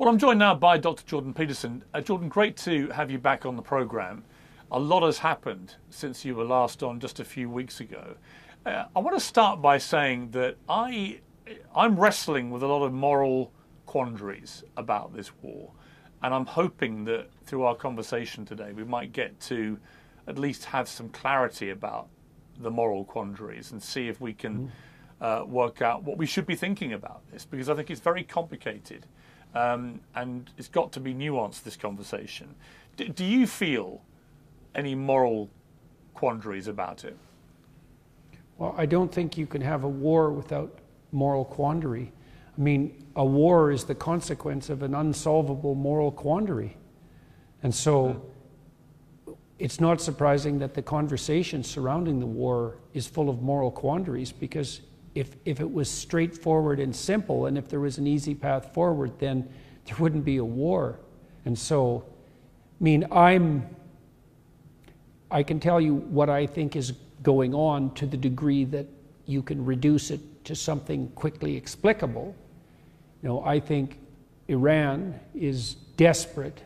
Well, I'm joined now by Dr. Jordan Peterson. Uh, Jordan, great to have you back on the program. A lot has happened since you were last on just a few weeks ago. Uh, I want to start by saying that I, I'm wrestling with a lot of moral quandaries about this war, and I'm hoping that through our conversation today we might get to at least have some clarity about the moral quandaries and see if we can mm. uh, work out what we should be thinking about this, because I think it's very complicated. Um, and it's got to be nuanced, this conversation. D- do you feel any moral quandaries about it? Well, I don't think you can have a war without moral quandary. I mean, a war is the consequence of an unsolvable moral quandary. And so it's not surprising that the conversation surrounding the war is full of moral quandaries because if, if it was straightforward and simple, and if there was an easy path forward, then there wouldn't be a war. And so, I mean, I'm, I can tell you what I think is going on to the degree that you can reduce it to something quickly explicable. You know, I think Iran is desperate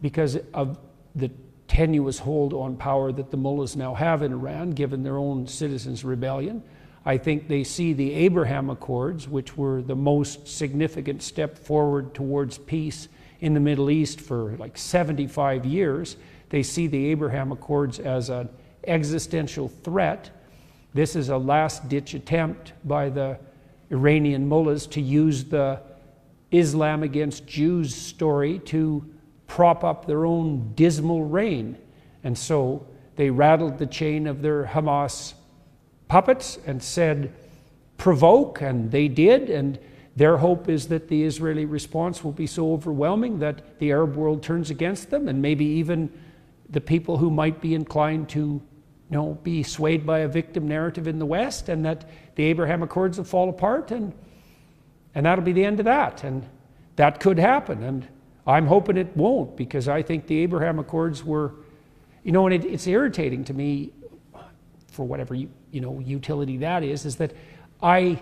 because of the tenuous hold on power that the mullahs now have in Iran, given their own citizens' rebellion. I think they see the Abraham Accords, which were the most significant step forward towards peace in the Middle East for like 75 years. They see the Abraham Accords as an existential threat. This is a last ditch attempt by the Iranian mullahs to use the Islam against Jews story to prop up their own dismal reign. And so they rattled the chain of their Hamas puppets and said, provoke, and they did. And their hope is that the Israeli response will be so overwhelming that the Arab world turns against them, and maybe even the people who might be inclined to you know, be swayed by a victim narrative in the West, and that the Abraham Accords will fall apart, and, and that'll be the end of that. And that could happen. And I'm hoping it won't, because I think the Abraham Accords were, you know, and it, it's irritating to me for whatever you, you know, utility that is, is that I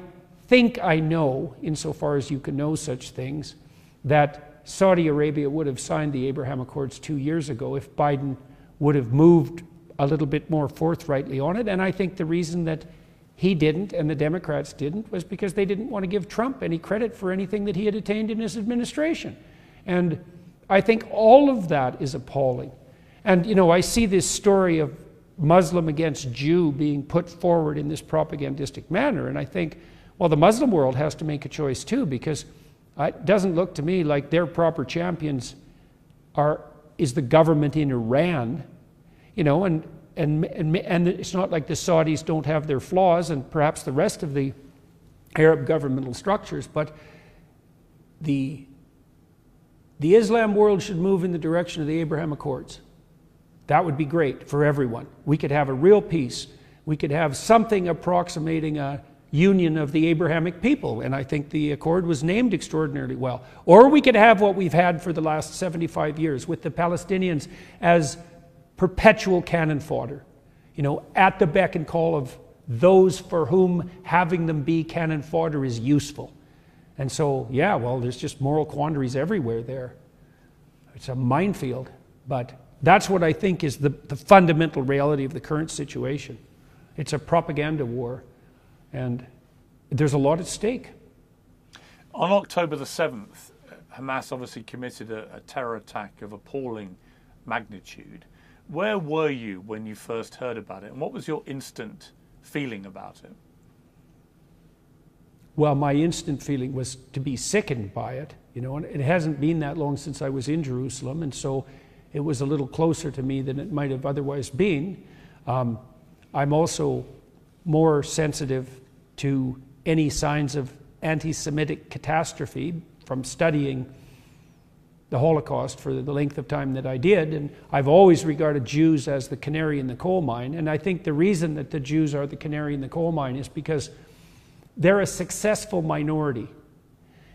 think I know, insofar as you can know such things, that Saudi Arabia would have signed the Abraham Accords two years ago if Biden would have moved a little bit more forthrightly on it. And I think the reason that he didn't and the Democrats didn't was because they didn't want to give Trump any credit for anything that he had attained in his administration. And I think all of that is appalling. And, you know, I see this story of Muslim against Jew being put forward in this propagandistic manner. And I think, well, the Muslim world has to make a choice too, because it doesn't look to me like their proper champions are is the government in Iran, you know, and and and, and it's not like the Saudis don't have their flaws, and perhaps the rest of the Arab governmental structures, but the the Islam world should move in the direction of the Abraham Accords. That would be great for everyone. We could have a real peace. We could have something approximating a union of the Abrahamic people, and I think the accord was named extraordinarily well. Or we could have what we've had for the last 75 years with the Palestinians as perpetual cannon fodder, you know, at the beck and call of those for whom having them be cannon fodder is useful. And so, yeah, well, there's just moral quandaries everywhere there. It's a minefield, but that's what I think is the, the fundamental reality of the current situation. It's a propaganda war, and there's a lot at stake. On October the 7th, Hamas obviously committed a, a terror attack of appalling magnitude. Where were you when you first heard about it, and what was your instant feeling about it? Well, my instant feeling was to be sickened by it, you know, and it hasn't been that long since I was in Jerusalem, and so it was a little closer to me than it might have otherwise been. Um, I'm also more sensitive to any signs of anti Semitic catastrophe from studying the Holocaust for the length of time that I did. And I've always regarded Jews as the canary in the coal mine. And I think the reason that the Jews are the canary in the coal mine is because they're a successful minority.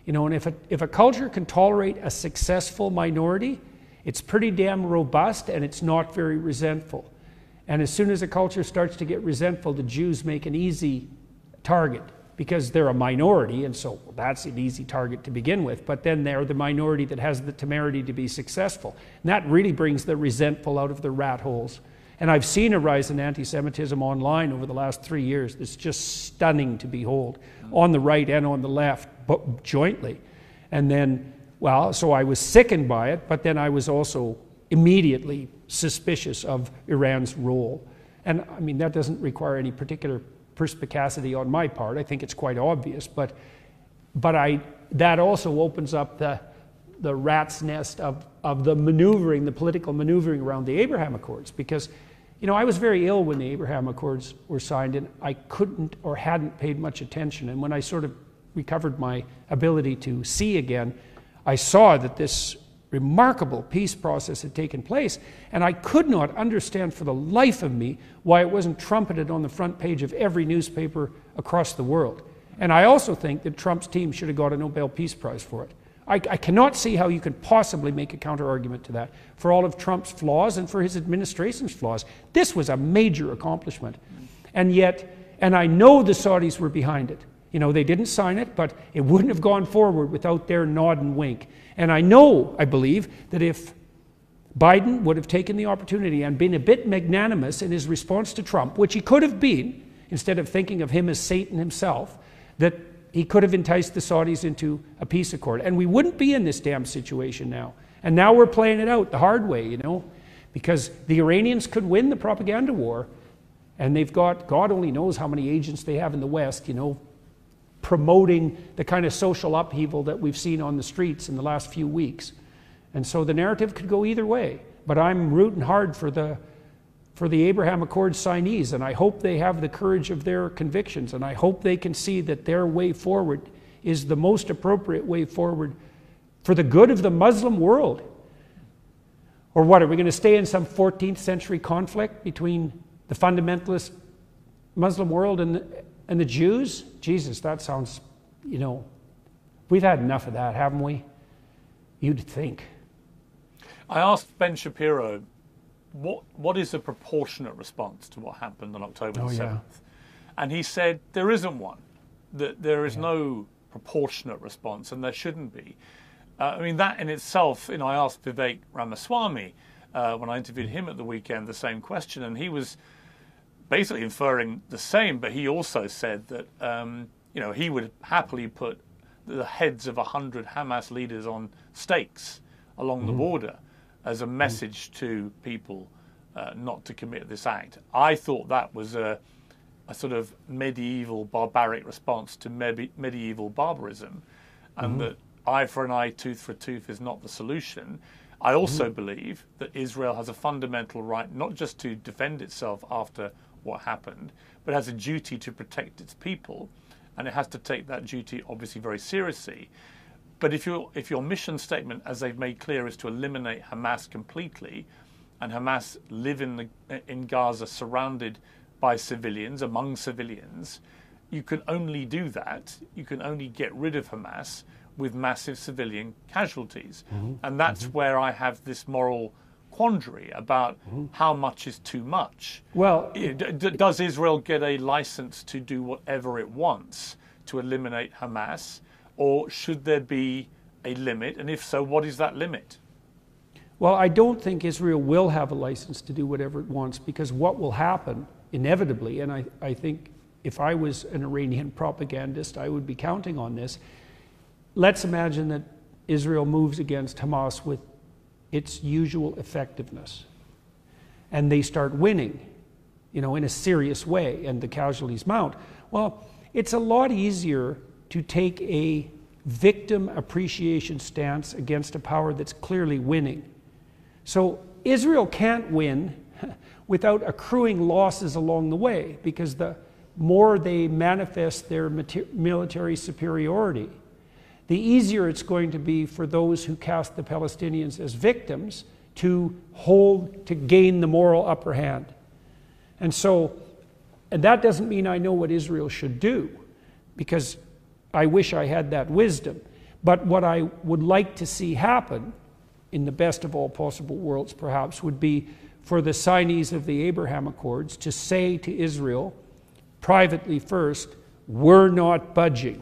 You know, and if a, if a culture can tolerate a successful minority, it's pretty damn robust and it's not very resentful. And as soon as a culture starts to get resentful, the Jews make an easy target because they're a minority, and so that's an easy target to begin with. But then they're the minority that has the temerity to be successful. And that really brings the resentful out of the rat holes. And I've seen a rise in anti Semitism online over the last three years that's just stunning to behold, on the right and on the left, but jointly. And then, well, so I was sickened by it, but then I was also immediately suspicious of Iran's role. And I mean, that doesn't require any particular perspicacity on my part. I think it's quite obvious, but, but I, that also opens up the, the rat's nest of, of the maneuvering, the political maneuvering around the Abraham Accords. Because, you know, I was very ill when the Abraham Accords were signed, and I couldn't or hadn't paid much attention. And when I sort of recovered my ability to see again, I saw that this remarkable peace process had taken place, and I could not understand for the life of me why it wasn't trumpeted on the front page of every newspaper across the world. And I also think that Trump's team should have got a Nobel Peace Prize for it. I, I cannot see how you can possibly make a counterargument to that for all of Trump's flaws and for his administration's flaws. This was a major accomplishment. And yet, and I know the Saudis were behind it. You know, they didn't sign it, but it wouldn't have gone forward without their nod and wink. And I know, I believe, that if Biden would have taken the opportunity and been a bit magnanimous in his response to Trump, which he could have been, instead of thinking of him as Satan himself, that he could have enticed the Saudis into a peace accord. And we wouldn't be in this damn situation now. And now we're playing it out the hard way, you know, because the Iranians could win the propaganda war. And they've got, God only knows how many agents they have in the West, you know, promoting the kind of social upheaval that we've seen on the streets in the last few weeks. And so the narrative could go either way. But I'm rooting hard for the, for the Abraham Accords signees, and I hope they have the courage of their convictions, and I hope they can see that their way forward is the most appropriate way forward for the good of the Muslim world. Or what, are we going to stay in some 14th century conflict between the fundamentalist Muslim world and the, and the Jews? Jesus, that sounds, you know, we've had enough of that, haven't we? You'd think. I asked Ben Shapiro, what, what is a proportionate response to what happened on October Oh, 7th? yeah. And he said there isn't one, that there is Yeah. no proportionate response, and there shouldn't be. Uh, I mean, that in itself, you know, I asked Vivek Ramaswamy uh, when I interviewed him at the weekend the same question, and he was basically inferring the same, but he also said that, um, you know, he would happily put the heads of 100 Hamas leaders on stakes along the border as a message to people uh, not to commit this act. I thought that was a, a sort of medieval barbaric response to medi- medieval barbarism, and that eye for an eye, tooth for a tooth is not the solution. I also believe that Israel has a fundamental right not just to defend itself after what happened, but has a duty to protect its people, and it has to take that duty obviously very seriously. But if your if your mission statement, as they've made clear, is to eliminate Hamas completely, and Hamas live in the in Gaza surrounded by civilians, among civilians, you can only do that. You can only get rid of Hamas with massive civilian casualties, mm-hmm. and that's mm-hmm. where I have this moral quandary about mm-hmm. how much is too much. Well, d- does Israel get a license to do whatever it wants to eliminate Hamas, or should there be a limit? And if so, what is that limit? Well, I don't think Israel will have a license to do whatever it wants because what will happen inevitably, and I, I think if I was an Iranian propagandist, I would be counting on this. Let's imagine that Israel moves against Hamas with its usual effectiveness and they start winning, you know, in a serious way, and the casualties mount. Well, it's a lot easier to take a victim appreciation stance against a power that's clearly winning. So Israel can't win without accruing losses along the way, because the more they manifest their military superiority, the easier it's going to be for those who cast the Palestinians as victims to hold, to gain the moral upper hand. And so, and that doesn't mean I know what Israel should do, because I wish I had that wisdom. But what I would like to see happen, in the best of all possible worlds perhaps, would be for the signees of the Abraham Accords to say to Israel, privately first, we're not budging.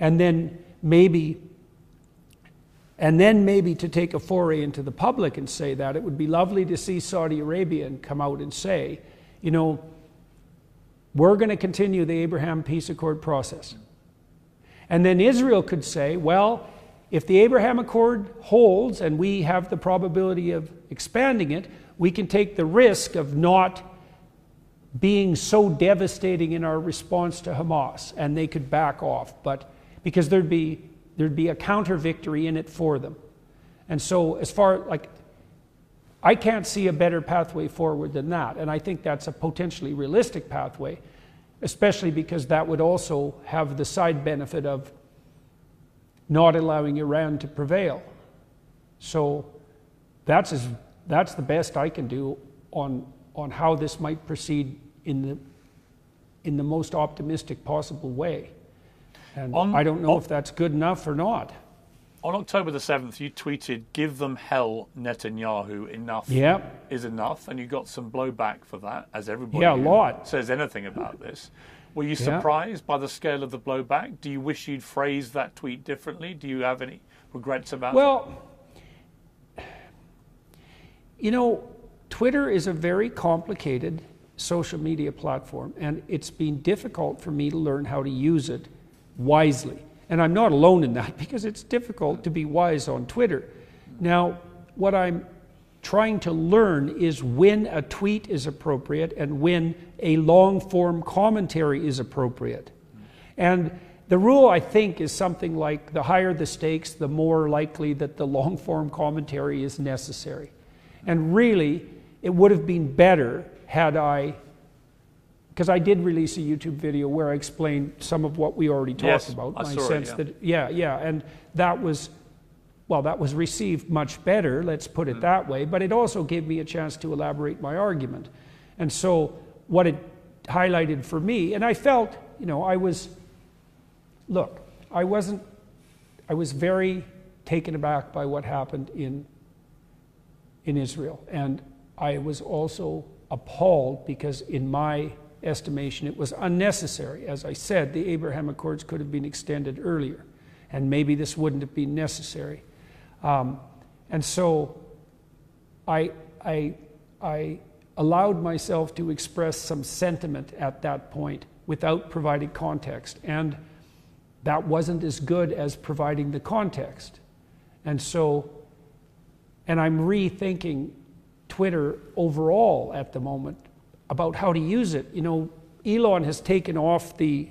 And then maybe and then maybe to take a foray into the public and say that it would be lovely to see Saudi Arabia and come out and say, you know, we're going to continue the Abraham peace accord process. And then Israel could say, well, if the Abraham Accord holds and we have the probability of expanding it, we can take the risk of not being so devastating in our response to Hamas and they could back off. But because there'd be there'd be a counter victory in it for them. And so as far like I can't see a better pathway forward than that. And I think that's a potentially realistic pathway, especially because that would also have the side benefit of not allowing Iran to prevail. So that's, as, that's the best I can do on, on how this might proceed in the, in the most optimistic possible way. And on, I don't know on, if that's good enough or not. On October the 7th, you tweeted, Give them hell, Netanyahu. Enough yep. is enough. And you got some blowback for that, as everybody yeah, a lot. says anything about this. Were you surprised yeah. by the scale of the blowback? Do you wish you'd phrased that tweet differently? Do you have any regrets about well, it? Well, you know, Twitter is a very complicated social media platform, and it's been difficult for me to learn how to use it wisely. And I'm not alone in that because it's difficult to be wise on Twitter. Now, what I'm trying to learn is when a tweet is appropriate and when a long form commentary is appropriate. And the rule, I think, is something like the higher the stakes, the more likely that the long form commentary is necessary. And really, it would have been better had I because I did release a YouTube video where I explained some of what we already talked yes, about. I my sense it, yeah. that yeah, yeah, and that was well, that was received much better, let's put it mm. that way, but it also gave me a chance to elaborate my argument. And so what it highlighted for me, and I felt, you know, I was look, I wasn't I was very taken aback by what happened in in Israel. And I was also appalled because in my estimation, it was unnecessary. As I said, the Abraham Accords could have been extended earlier, and maybe this wouldn't have been necessary. Um, and so I, I, I allowed myself to express some sentiment at that point without providing context. And that wasn't as good as providing the context. And so, and I'm rethinking Twitter overall at the moment about how to use it. You know, Elon has taken off the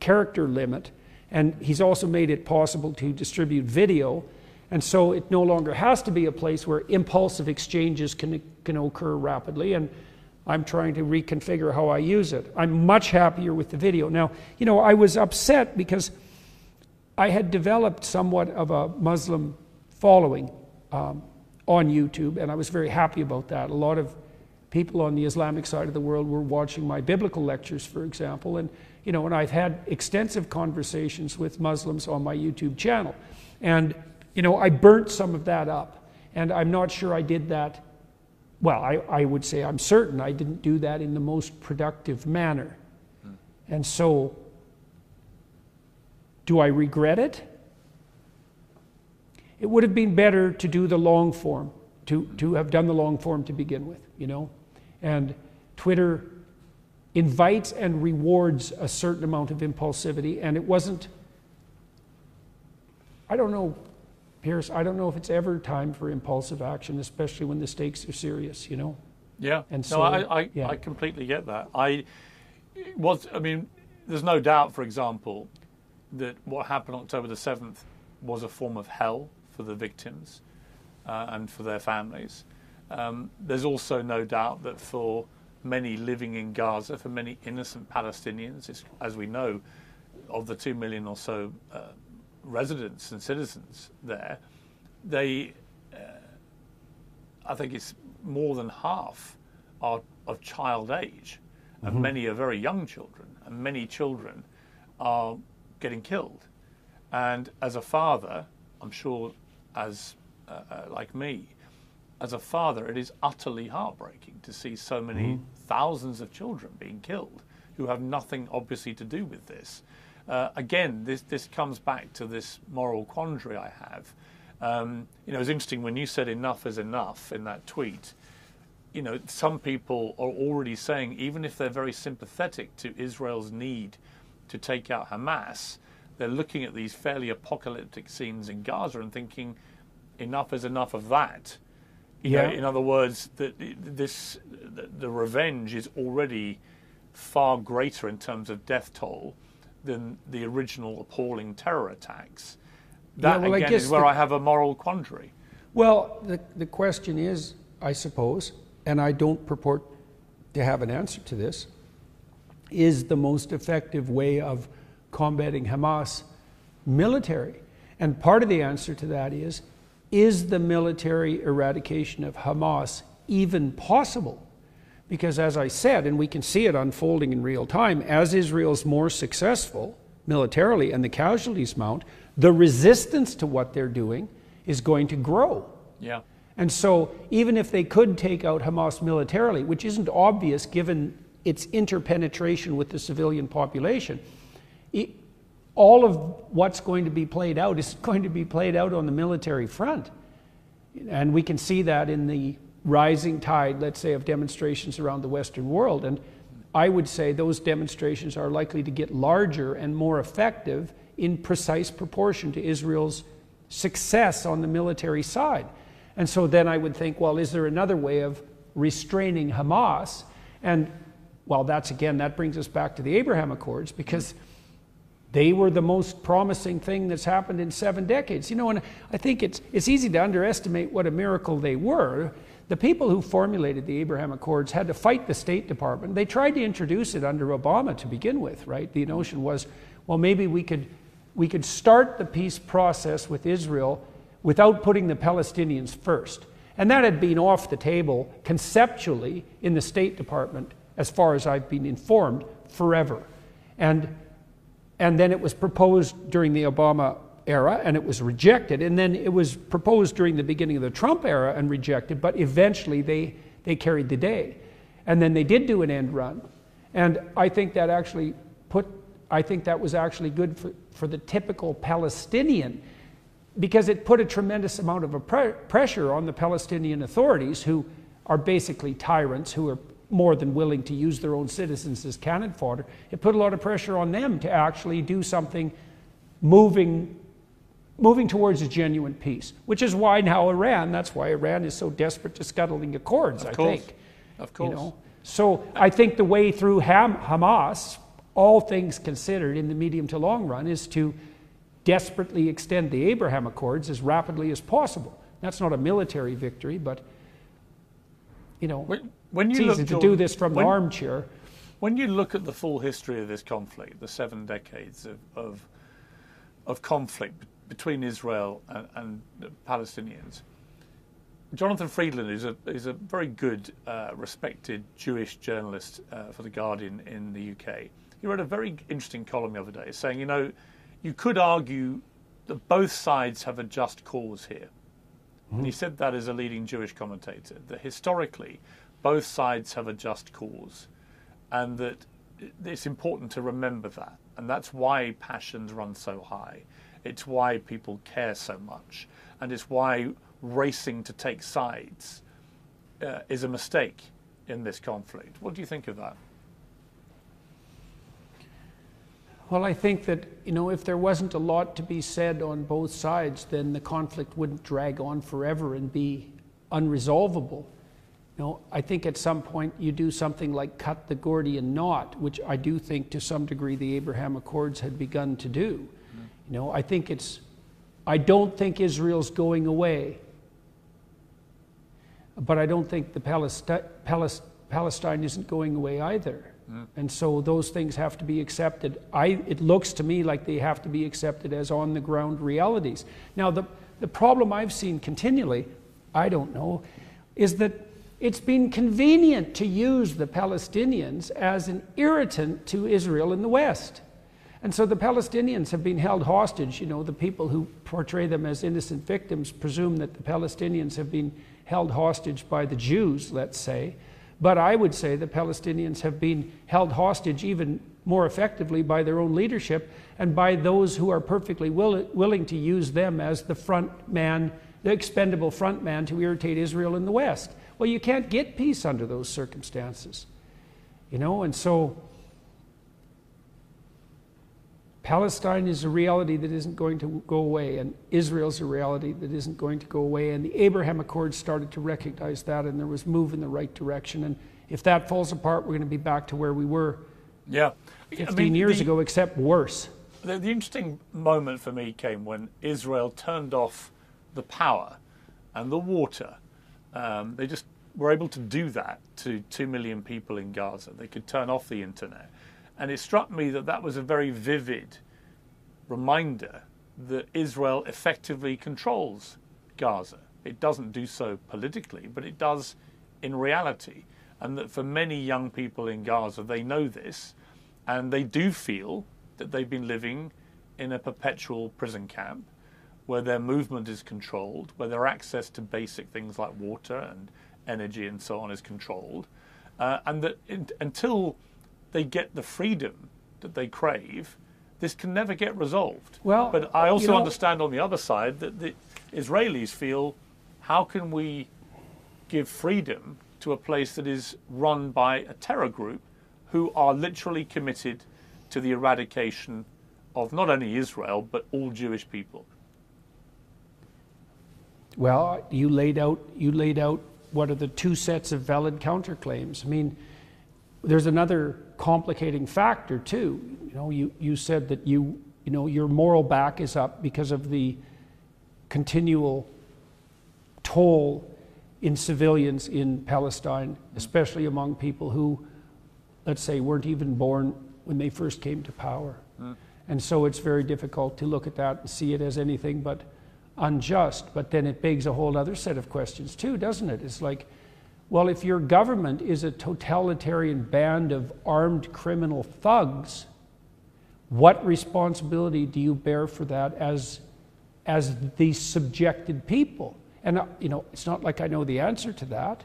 character limit, and he's also made it possible to distribute video. And so it no longer has to be a place where impulsive exchanges can, can occur rapidly. And I'm trying to reconfigure how I use it. I'm much happier with the video. Now, you know, I was upset because I had developed somewhat of a Muslim following um, on YouTube, and I was very happy about that. A lot of people on the Islamic side of the world were watching my biblical lectures, for example, and you know, and I've had extensive conversations with Muslims on my YouTube channel, and you know, I burnt some of that up, and I'm not sure I did that. Well, I, I would say I'm certain I didn't do that in the most productive manner, hmm. and so. Do I regret it? It would have been better to do the long form, to, to have done the long form to begin with, you know? And Twitter invites and rewards a certain amount of impulsivity, and it wasn't. I don't know, Piers, I don't know if it's ever time for impulsive action, especially when the stakes are serious, you know? Yeah. And so, no, I, I, yeah. I completely get that. I was, I mean, there's no doubt, for example, that what happened on October the 7th was a form of hell for the victims uh, and for their families. Um, there's also no doubt that for many living in Gaza, for many innocent Palestinians, as we know, of the two million or so uh, residents and citizens there, they, uh, I think it's more than half are of child age, mm-hmm. and many are very young children, and many children are getting killed. And as a father, I'm sure, as uh, uh like me, as a father, it is utterly heartbreaking to see so many mm-hmm. thousands of children being killed who have nothing obviously to do with this. Uh, again, this, this comes back to this moral quandary I have. Um, you know, it's interesting when you said enough is enough in that tweet. You know, some people are already saying, even if they're very sympathetic to Israel's need to take out Hamas, they're looking at these fairly apocalyptic scenes in Gaza and thinking, enough is enough of that. Yeah. know, in other words, that this the, the revenge is already far greater in terms of death toll than the original appalling terror attacks. That well, I again is where the- I have a moral quandary. Well, the, the question is, I suppose, and I don't purport to have an answer to this, is the most effective way of combating Hamas military? And part of the answer to that is is the military eradication of Hamas even possible? Because, as I said, and we can see it unfolding in real time, as Israel's more successful militarily and the casualties mount, the resistance to what they're doing is going to grow. Yeah. And so, even if they could take out Hamas militarily, which isn't obvious given its interpenetration with the civilian population, it, all of what's going to be played out is going to be played out on the military front. And we can see that in the rising tide, let's say, of demonstrations around the Western world. And I would say those demonstrations are likely to get larger and more effective in precise proportion to Israel's success on the military side. And so then I would think, well, is there another way of restraining Hamas? And well, that's again, that brings us back to the Abraham Accords because they were the most promising thing that's happened in seven decades. You know, and I think it's, it's easy to underestimate what a miracle they were. The people who formulated the Abraham Accords had to fight the State Department. They tried to introduce it under Obama to begin with, right? The notion was, well, maybe we could, we could start the peace process with Israel without putting the Palestinians first. And that had been off the table conceptually in the State Department, as far as I've been informed, forever. And and then it was proposed during the Obama era and it was rejected. And then it was proposed during the beginning of the Trump era and rejected, but eventually they, they carried the day. And then they did do an end run. And I think that actually put, I think that was actually good for, for the typical Palestinian because it put a tremendous amount of pressure on the Palestinian authorities who are basically tyrants who are more than willing to use their own citizens as cannon fodder. It put a lot of pressure on them to actually do something moving moving towards a genuine peace, which is why now Iran, that's why Iran is so desperate to scuttle the accords, Of I course. think. Of course. You know? So I think the way through Ham- Hamas, all things considered in the medium to long run, is to desperately extend the Abraham Accords as rapidly as possible. That's not a military victory, but you know, When, when it's you easy look, to do this from when, the armchair. When you look at the full history of this conflict, the seven decades of, of, of conflict between Israel and, and the Palestinians, Jonathan Freedland is a, is a very good, uh, respected Jewish journalist uh, for The Guardian in the UK. He wrote a very interesting column the other day saying, you know, you could argue that both sides have a just cause here. And he said that as a leading Jewish commentator, that historically both sides have a just cause, and that it's important to remember that. And that's why passions run so high. It's why people care so much. And it's why racing to take sides uh, is a mistake in this conflict. What do you think of that? Well, I think that, you know, if there wasn't a lot to be said on both sides, then the conflict wouldn't drag on forever and be unresolvable. Know, I think at some point you do something like cut the Gordian knot, which I do think to some degree the Abraham Accords had begun to do. Mm-hmm. You know, I think it's, I don't think Israel's going away, but I don't think the Palesti- Palis- Palestine isn't going away either. Mm-hmm. And so those things have to be accepted. I, it looks to me like they have to be accepted as on the ground realities. Now, the, the problem I've seen continually, I don't know, is that it's been convenient to use the Palestinians as an irritant to Israel in the West. And so the Palestinians have been held hostage. You know, the people who portray them as innocent victims presume that the Palestinians have been held hostage by the Jews, let's say. But I would say the Palestinians have been held hostage even more effectively by their own leadership and by those who are perfectly will, willing to use them as the front man, the expendable front man to irritate Israel in the West. Well, you can't get peace under those circumstances. You know, and so Palestine is a reality that isn't going to go away, and Israel's a reality that isn't going to go away. And the Abraham Accords started to recognize that, and there was move in the right direction. And if that falls apart, we're going to be back to where we were yeah. 15 I mean, years the, ago, except worse. The, the, interesting moment for me came when Israel turned off the power and the water. Um, they just were able to do that to 2 million people in Gaza. They could turn off the internet. And it struck me that that was a very vivid reminder that Israel effectively controls Gaza. It doesn't do so politically, but it does in reality. And that for many young people in Gaza, they know this and they do feel that they've been living in a perpetual prison camp where their movement is controlled, where their access to basic things like water and energy and so on is controlled, uh, and that in, until they get the freedom that they crave, this can never get resolved. Well, but I also you know, understand on the other side that the Israelis feel, how can we give freedom to a place that is run by a terror group who are literally committed to the eradication of not only Israel but all Jewish people? Well, you laid out you laid out what are the two sets of valid counterclaims. I mean, there's another complicating factor too. You know, you, you said that you you know your moral back is up because of the continual toll in civilians in Palestine, especially among people who, let's say, weren't even born when they first came to power. Mm. And so it's very difficult to look at that and see it as anything but unjust. But then it begs a whole other set of questions, too, doesn't it? It's like, well, if your government is a totalitarian band of armed criminal thugs, what responsibility do you bear for that as, as the subjected people? And, uh, you know, it's not like I know the answer to that.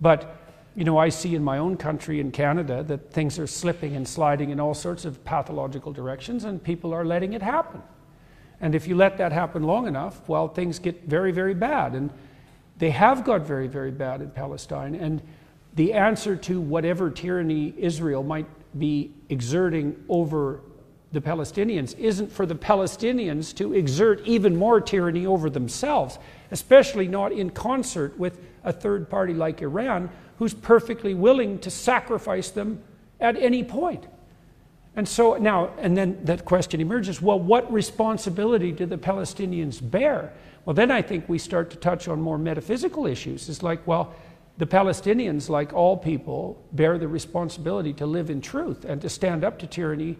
But, you know, I see in my own country, in Canada, that things are slipping and sliding in all sorts of pathological directions, and people are letting it happen. And if you let that happen long enough, well, things get very, very bad. And they have got very, very bad in Palestine. And the answer to whatever tyranny Israel might be exerting over the Palestinians isn't for the Palestinians to exert even more tyranny over themselves, especially not in concert with a third party like Iran, who's perfectly willing to sacrifice them at any point. And so now, and then that question emerges well, what responsibility do the Palestinians bear? Well, then I think we start to touch on more metaphysical issues. It's like, well, the Palestinians, like all people, bear the responsibility to live in truth and to stand up to tyranny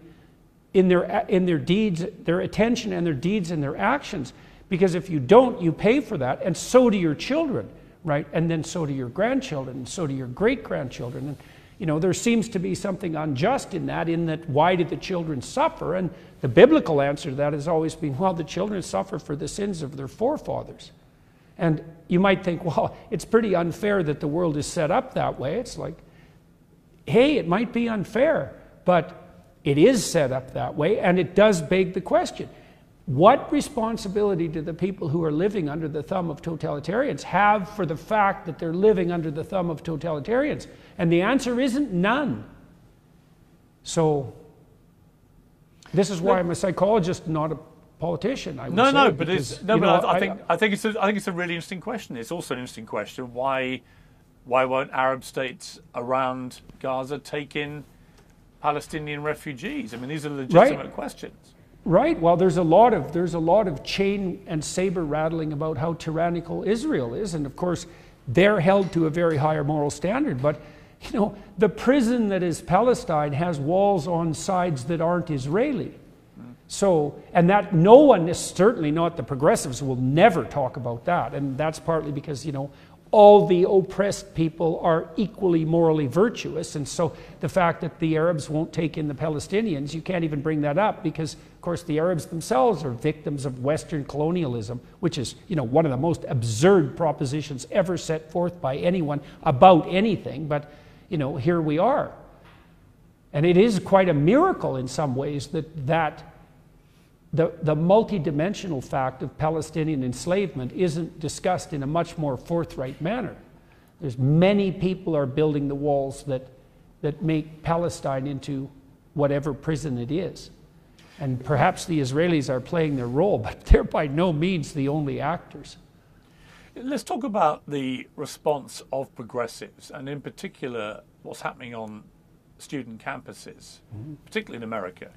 in their, in their deeds, their attention and their deeds and their actions. Because if you don't, you pay for that, and so do your children, right? And then so do your grandchildren, and so do your great grandchildren. And you know, there seems to be something unjust in that, in that why did the children suffer? And the biblical answer to that has always been, well, the children suffer for the sins of their forefathers. And you might think, well, it's pretty unfair that the world is set up that way. It's like, hey, it might be unfair, but it is set up that way, and it does beg the question what responsibility do the people who are living under the thumb of totalitarians have for the fact that they're living under the thumb of totalitarians? And the answer isn't none. So, this is why I'm a psychologist, not a politician. I no, no, but because, it's no, but know, I, I, think I think it's a, I think it's a really interesting question. It's also an interesting question why why won't Arab states around Gaza take in Palestinian refugees? I mean, these are legitimate right. questions. Right. Well, there's a lot of there's a lot of chain and saber rattling about how tyrannical Israel is, and of course, they're held to a very higher moral standard. But you know, the prison that is Palestine has walls on sides that aren't Israeli. So, and that no one is certainly not the progressives will never talk about that, and that's partly because you know all the oppressed people are equally morally virtuous. And so the fact that the Arabs won't take in the Palestinians, you can't even bring that up because course, the Arabs themselves are victims of Western colonialism, which is, you know, one of the most absurd propositions ever set forth by anyone about anything. But, you know, here we are. And it is quite a miracle in some ways that, that the, the multidimensional fact of Palestinian enslavement isn't discussed in a much more forthright manner. There's many people are building the walls that, that make Palestine into whatever prison it is. And perhaps the Israelis are playing their role, but they're by no means the only actors. Let's talk about the response of progressives, and in particular, what's happening on student campuses, mm-hmm. particularly in America.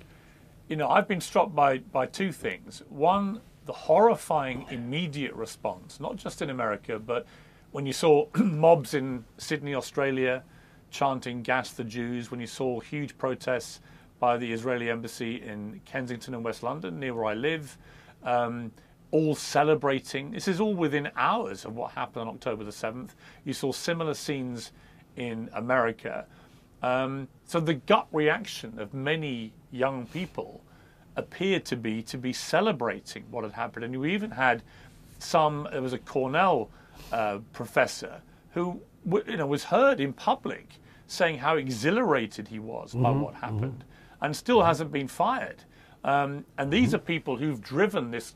You know, I've been struck by, by two things. One, the horrifying immediate response, not just in America, but when you saw mobs in Sydney, Australia, chanting Gas the Jews, when you saw huge protests by the Israeli embassy in Kensington and West London, near where I live, um, all celebrating. This is all within hours of what happened on October the 7th. You saw similar scenes in America. Um, so the gut reaction of many young people appeared to be to be celebrating what had happened, and you even had some. There was a Cornell uh, professor who you know was heard in public saying how exhilarated he was mm-hmm, by what happened, mm-hmm. And still hasn't been fired. Um, and these mm-hmm. are people who've driven this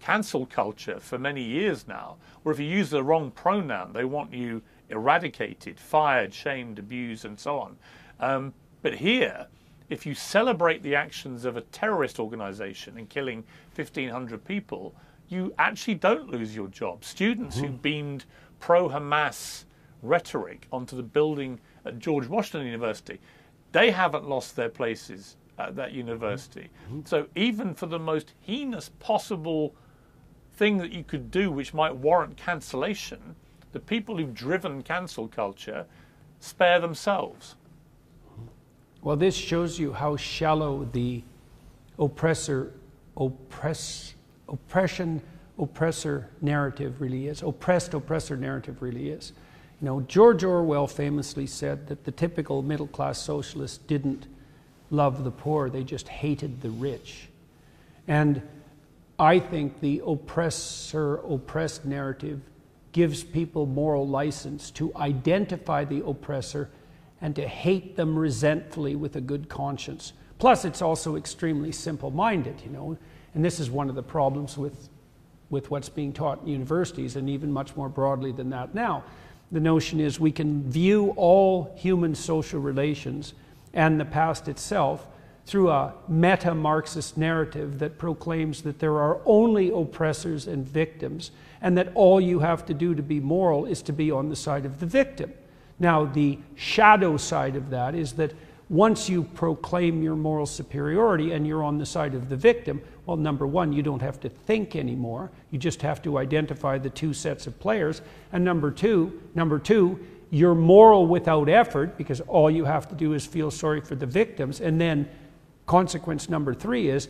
cancel culture for many years now, where if you use the wrong pronoun, they want you eradicated, fired, shamed, abused, and so on. Um, but here, if you celebrate the actions of a terrorist organization in killing 1,500 people, you actually don't lose your job. Students mm-hmm. who beamed pro Hamas rhetoric onto the building at George Washington University, they haven't lost their places at that university. Mm-hmm. So even for the most heinous possible thing that you could do which might warrant cancellation, the people who've driven cancel culture spare themselves. Well, this shows you how shallow the oppressor, oppress, oppression, oppressor narrative really is. Oppressed oppressor narrative really is. You know, George Orwell famously said that the typical middle class socialist didn't love the poor, they just hated the rich. And I think the oppressor oppressed narrative gives people moral license to identify the oppressor and to hate them resentfully with a good conscience. Plus, it's also extremely simple minded, you know, and this is one of the problems with, with what's being taught in universities and even much more broadly than that now. The notion is we can view all human social relations and the past itself through a meta Marxist narrative that proclaims that there are only oppressors and victims, and that all you have to do to be moral is to be on the side of the victim. Now, the shadow side of that is that once you proclaim your moral superiority and you're on the side of the victim, well, number one, you don't have to think anymore. You just have to identify the two sets of players. And number two, number two, you're moral without effort because all you have to do is feel sorry for the victims. And then consequence number three is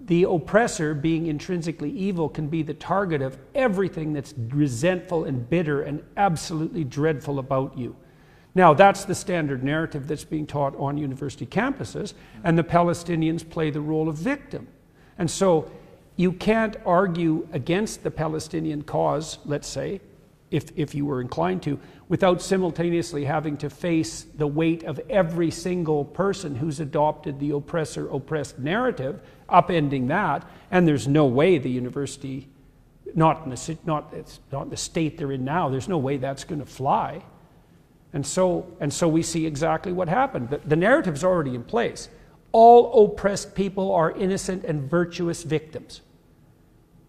the oppressor, being intrinsically evil, can be the target of everything that's resentful and bitter and absolutely dreadful about you. Now, that's the standard narrative that's being taught on university campuses, and the Palestinians play the role of victim. And so you can't argue against the Palestinian cause, let's say, if, if you were inclined to, without simultaneously having to face the weight of every single person who's adopted the oppressor oppressed narrative, upending that. And there's no way the university, not in the, not, it's not the state they're in now, there's no way that's going to fly. And so, and so we see exactly what happened. The, the narrative's already in place. All oppressed people are innocent and virtuous victims.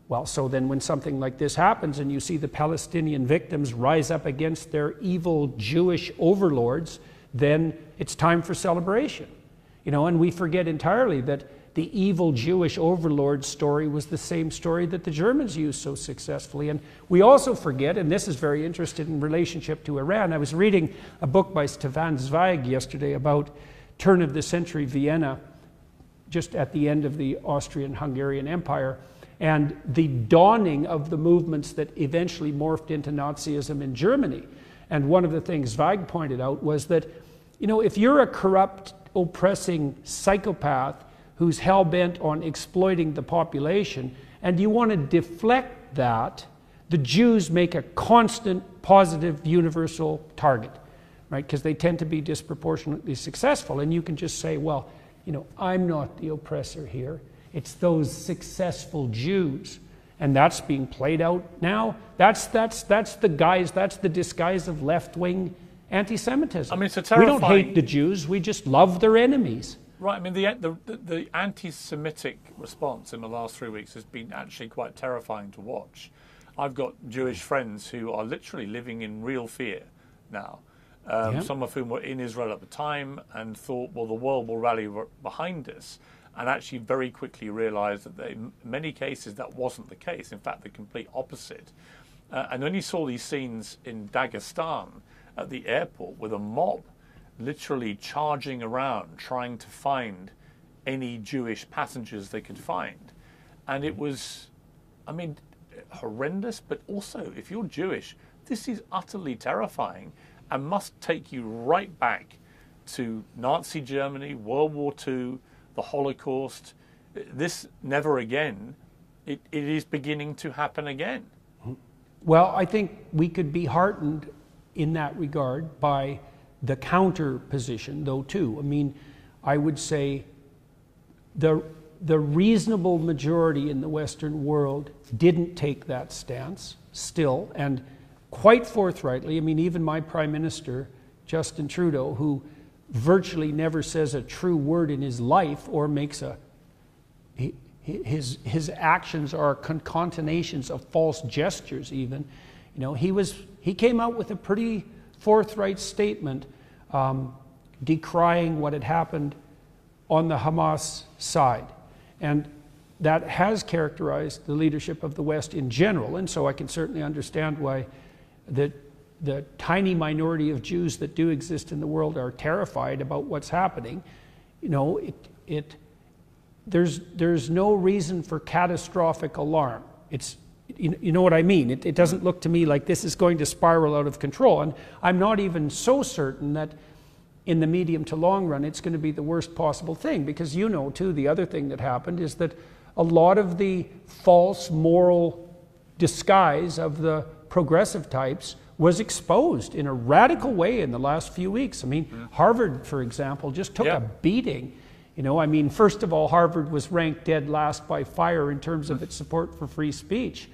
Well, so then when something like this happens and you see the Palestinian victims rise up against their evil Jewish overlords, then it's time for celebration. You know, and we forget entirely that the evil Jewish overlord story was the same story that the Germans used so successfully. And we also forget, and this is very interesting in relationship to Iran. I was reading a book by Stefan Zweig yesterday about turn of the century Vienna, just at the end of the Austrian Hungarian Empire and the dawning of the movements that eventually morphed into Nazism in Germany. And one of the things Zweig pointed out was that, you know, if you're a corrupt, oppressing psychopath who's hell bent on exploiting the population, and you want to deflect that, the Jews make a constant, positive, universal target, right? Because they tend to be disproportionately successful. And you can just say, well, you know, I'm not the oppressor here. It's those successful Jews. And that's being played out now. That's, that's, that's the guise, that's the disguise of left wing anti Semitism. I mean, it's a we don't hate the Jews, we just love their enemies. Right. I mean, the, the, the, the anti Semitic response in the last three weeks has been actually quite terrifying to watch. I've got Jewish friends who are literally living in real fear now. Um, Yeah. Some of whom were in Israel at the time and thought, well, the world will rally r- behind us. And actually, very quickly realized that they, in many cases that wasn't the case. In fact, the complete opposite. Uh, and when you saw these scenes in Dagestan at the airport with a mob literally charging around trying to find any Jewish passengers they could find. And it was, I mean, horrendous, but also, if you're Jewish, this is utterly terrifying and must take you right back to Nazi Germany, World War II, the Holocaust. This never again. It, it is beginning to happen again. Well, I think we could be heartened in that regard by the counter position, though, too. I mean, I would say the, the reasonable majority in the Western world didn't take that stance still, and quite forthrightly. I mean, even my Prime Minister, Justin Trudeau, who virtually never says a true word in his life or makes a his, his actions are concatenations of false gestures even you know he was he came out with a pretty forthright statement um, decrying what had happened on the hamas side and that has characterized the leadership of the west in general and so i can certainly understand why the, the tiny minority of jews that do exist in the world are terrified about what's happening you know it, it there's, there's no reason for catastrophic alarm. It's, you, you know what I mean? It, it doesn't look to me like this is going to spiral out of control. And I'm not even so certain that in the medium to long run it's going to be the worst possible thing. Because you know, too, the other thing that happened is that a lot of the false moral disguise of the progressive types was exposed in a radical way in the last few weeks. I mean, Harvard, for example, just took Yeah. a beating. You know, I mean, first of all, Harvard was ranked dead last by FIRE in terms of its support for free speech.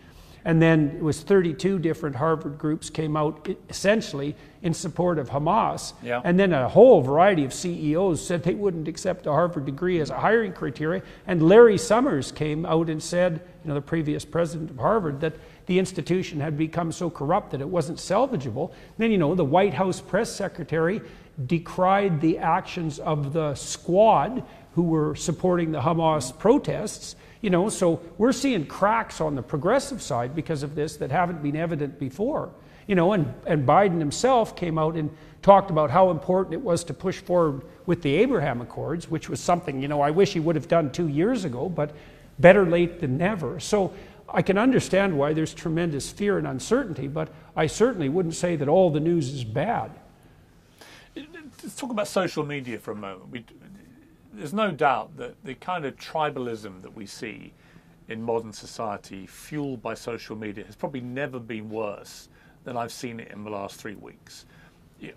And then it was 32 different Harvard groups came out essentially in support of Hamas. Yeah. And then a whole variety of CEOs said they wouldn't accept a Harvard degree as a hiring criteria. And Larry Summers came out and said, you know, the previous president of Harvard, that the institution had become so corrupt that it wasn't salvageable. Then, you know, the White House press secretary decried the actions of the squad who were supporting the Hamas protests. You know, so we're seeing cracks on the progressive side because of this that haven't been evident before. You know, and, and Biden himself came out and talked about how important it was to push forward with the Abraham Accords, which was something, you know, I wish he would have done two years ago, but better late than never. So I can understand why there's tremendous fear and uncertainty, but I certainly wouldn't say that all the news is bad. Let's talk about social media for a moment. We, there's no doubt that the kind of tribalism that we see in modern society, fueled by social media, has probably never been worse than I've seen it in the last three weeks.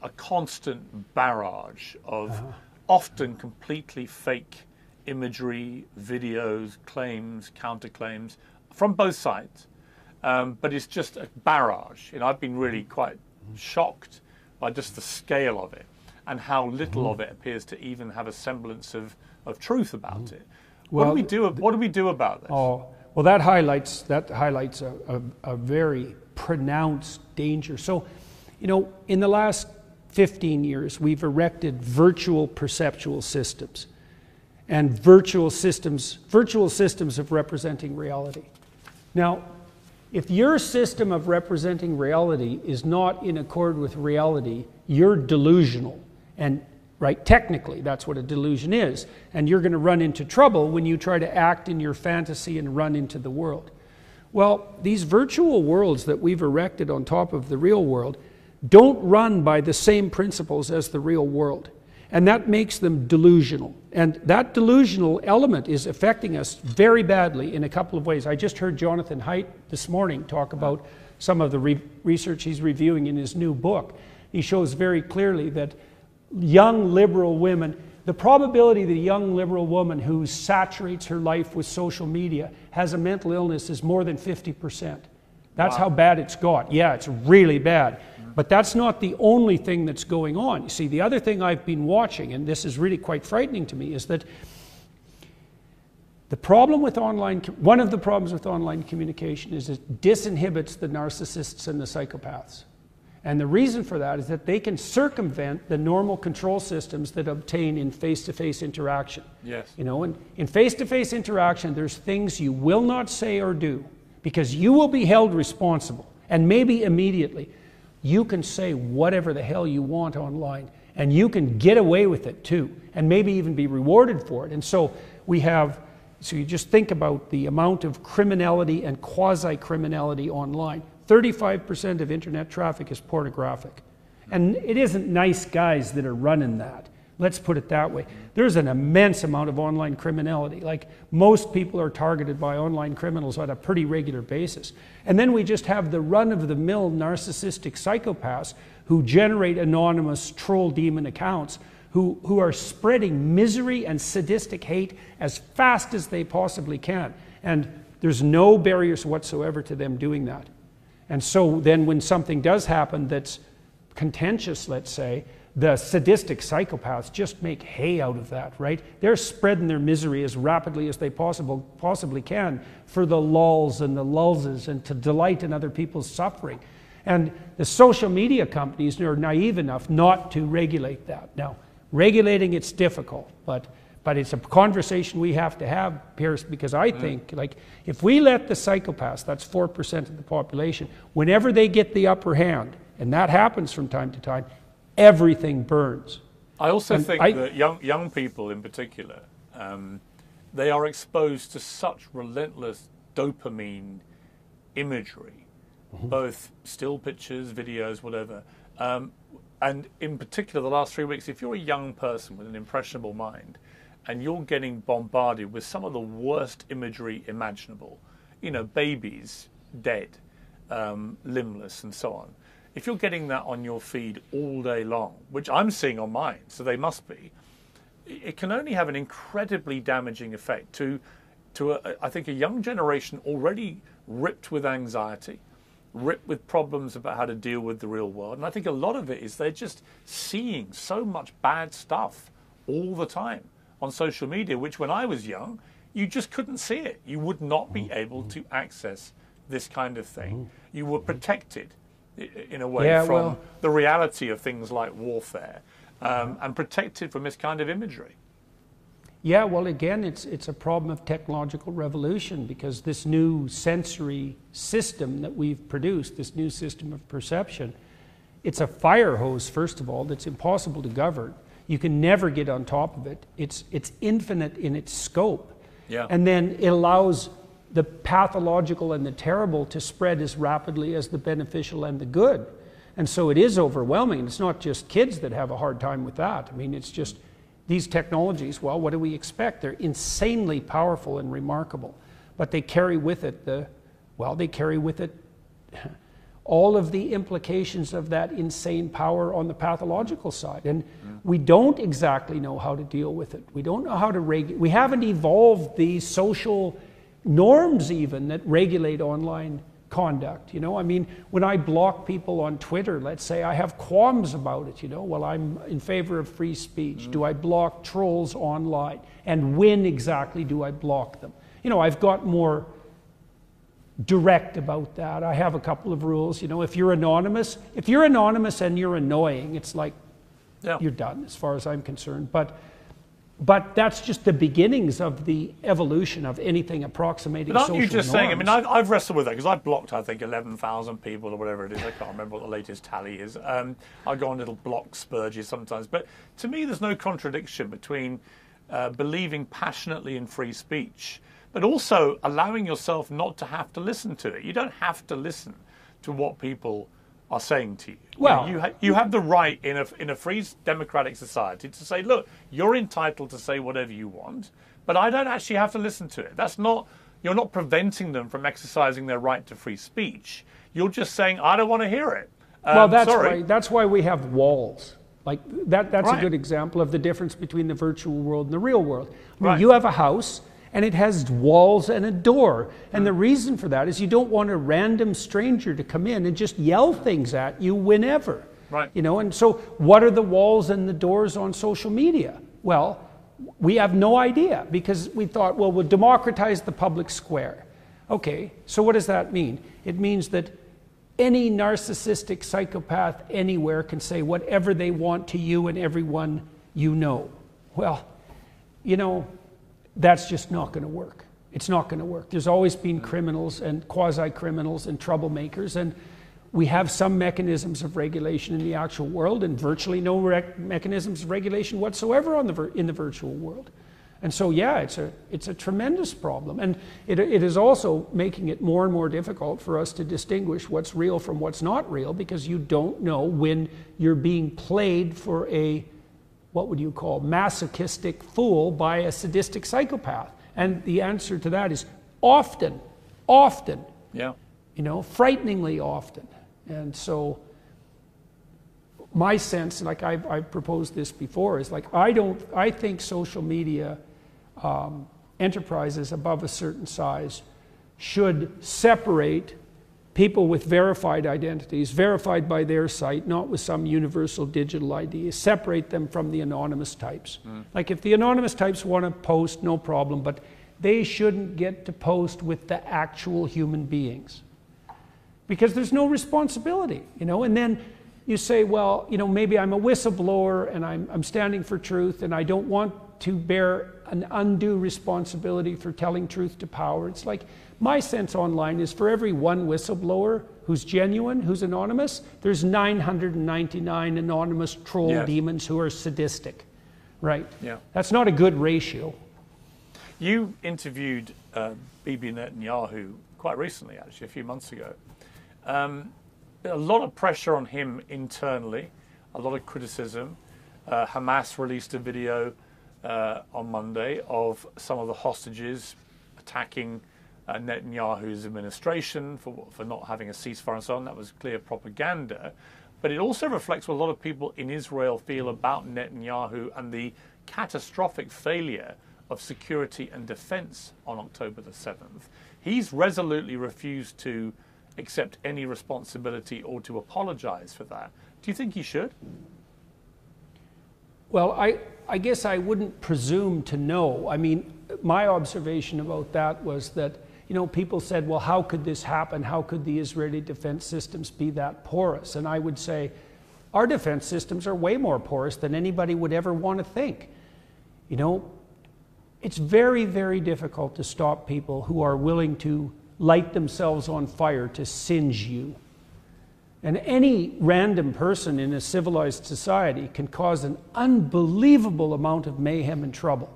A constant barrage of often completely fake imagery, videos, claims, counterclaims from both sides. Um, but it's just a barrage. You know, I've been really quite shocked by just the scale of it and how little of it appears to even have a semblance of, of truth about mm-hmm. it. what do we do? What do we do about this? Oh, well, that highlights that highlights a, a, a very pronounced danger. So, you know, in the last 15 years, we've erected virtual perceptual systems, and virtual systems, virtual systems of representing reality. Now, if your system of representing reality is not in accord with reality, you're delusional. And right, technically, that's what a delusion is. And you're going to run into trouble when you try to act in your fantasy and run into the world. Well, these virtual worlds that we've erected on top of the real world don't run by the same principles as the real world. And that makes them delusional. And that delusional element is affecting us very badly in a couple of ways. I just heard Jonathan Haidt this morning talk about some of the re- research he's reviewing in his new book. He shows very clearly that young liberal women, the probability that a young liberal woman who saturates her life with social media has a mental illness is more than 50%. That's wow. how bad it's got. Yeah, it's really bad. But that's not the only thing that's going on. You see, the other thing I've been watching, and this is really quite frightening to me, is that the problem with online, one of the problems with online communication is it disinhibits the narcissists and the psychopaths. And the reason for that is that they can circumvent the normal control systems that obtain in face-to-face interaction. Yes. You know, and in face-to-face interaction, there's things you will not say or do because you will be held responsible, and maybe immediately you can say whatever the hell you want online and you can get away with it too and maybe even be rewarded for it and so we have so you just think about the amount of criminality and quasi criminality online 35% of internet traffic is pornographic and it isn't nice guys that are running that Let's put it that way. There's an immense amount of online criminality. Like most people are targeted by online criminals on a pretty regular basis. And then we just have the run of the mill narcissistic psychopaths who generate anonymous troll demon accounts who, who are spreading misery and sadistic hate as fast as they possibly can. And there's no barriers whatsoever to them doing that. And so then when something does happen that's contentious, let's say, the sadistic psychopaths just make hay out of that, right? They're spreading their misery as rapidly as they possible, possibly can for the lulls and the lulzes and to delight in other people's suffering. And the social media companies are naive enough not to regulate that. Now, regulating it's difficult, but but it's a conversation we have to have, Piers, because I mm. think like if we let the psychopaths, that's four percent of the population, whenever they get the upper hand, and that happens from time to time, everything burns. I also and think I, that young young people in particular, um, they are exposed to such relentless dopamine imagery, mm-hmm. both still pictures, videos, whatever. Um, and in particular, the last three weeks, if you're a young person with an impressionable mind, and you're getting bombarded with some of the worst imagery imaginable, you know, babies dead, um, limbless, and so on. If you're getting that on your feed all day long, which I'm seeing on mine, so they must be, it can only have an incredibly damaging effect to, to a, I think, a young generation already ripped with anxiety, ripped with problems about how to deal with the real world. And I think a lot of it is they're just seeing so much bad stuff all the time on social media, which when I was young, you just couldn't see it. You would not be mm-hmm. able to mm-hmm. access this kind of thing. Mm-hmm. You were protected in a way, yeah, from well, the reality of things like warfare um, and protected from this kind of imagery. Yeah, well, again, it's, it's a problem of technological revolution because this new sensory system that we've produced, this new system of perception, it's a fire hose, first of all, that's impossible to govern. You can never get on top of it. It's, it's infinite in its scope. Yeah. And then it allows the pathological and the terrible to spread as rapidly as the beneficial and the good. And so it is overwhelming. It's not just kids that have a hard time with that. I mean, it's just these technologies, well, what do we expect? They're insanely powerful and remarkable. But they carry with it the, well, they carry with it all of the implications of that insane power on the pathological side. And we don't exactly know how to deal with it. We don't know how to regulate. We haven't evolved the social norms even that regulate online conduct. You know, I mean, when I block people on Twitter, let's say I have qualms about it. You know, well, I'm in favor of free speech. Mm-hmm. Do I block trolls online? And when exactly do I block them? You know, I've got more direct about that. I have a couple of rules. You know, if you're anonymous, if you're anonymous and you're annoying, it's like yeah. you're done as far as I'm concerned. But but that's just the beginnings of the evolution of anything approximating but aren't social you just norms. saying? I mean, I've, I've wrestled with that because I've blocked, I think, eleven thousand people or whatever it is. I can't remember what the latest tally is. Um, I go on little block spurges sometimes, but to me, there's no contradiction between uh, believing passionately in free speech, but also allowing yourself not to have to listen to it. You don't have to listen to what people are saying to you. Well- you, you, ha- you have the right in a, in a free democratic society to say, look, you're entitled to say whatever you want, but I don't actually have to listen to it. That's not, you're not preventing them from exercising their right to free speech. You're just saying, I don't want to hear it. well, Um, that's sorry. why that's why we have walls. Like that that's a good example of the difference between the virtual world and the real world. I mean, Right. you have a house and it has walls and a door. And the reason for that is you don't want a random stranger to come in and just yell things at you whenever. Right. You know, and so what are the walls and the doors on social media? Well, we have no idea because we thought, well, we'll democratize the public square. Okay, so what does that mean? It means that any narcissistic psychopath anywhere can say whatever they want to you and everyone you know. Well, you know, that's just not going to work. It's not going to work. There's always been criminals and quasi criminals and troublemakers, and we have some mechanisms of regulation in the actual world and virtually no mechanisms of regulation whatsoever on the in the virtual world. And so, yeah, it's a, it's a tremendous problem. And it, it is also making it more and more difficult for us to distinguish what's real from what's not real because you don't know when you're being played for a what would you call masochistic fool by a sadistic psychopath? And the answer to that is often, often, Yeah. you know, frighteningly often. And so my sense, like I've, I've proposed this before, is like I don't, I think social media um, enterprises above a certain size should separate people with verified identities, verified by their site, not with some universal digital ID, separate them from the anonymous types. Mm. Like if the anonymous types want to post, no problem, but they shouldn't get to post with the actual human beings because there's no responsibility, you know. And then you say, well, you know, maybe I'm a whistleblower and I'm, I'm standing for truth and I don't want to bear an undue responsibility for telling truth to power. It's like my sense online is for every one whistleblower who's genuine, who's anonymous, there's 999 anonymous troll Yes. demons who are sadistic, right? Yeah. That's not a good ratio. You interviewed uh, Bibi Netanyahu quite recently, actually, a few months ago. Um, a lot of pressure on him internally, a lot of criticism. Uh, Hamas released a video uh, on Monday of some of the hostages attacking uh, Netanyahu's administration for, for not having a ceasefire and so on. That was clear propaganda. But it also reflects what a lot of people in Israel feel about Netanyahu and the catastrophic failure of security and defense on October the 7th. He's resolutely refused to accept any responsibility or to apologize for that. Do you think he should? Well, I, I guess I wouldn't presume to know. I mean, my observation about that was that, you know, people said, well, how could this happen? How could the Israeli defense systems be that porous? And I would say, our defense systems are way more porous than anybody would ever want to think. You know, it's very, very difficult to stop people who are willing to light themselves on fire to singe you. And any random person in a civilized society can cause an unbelievable amount of mayhem and trouble.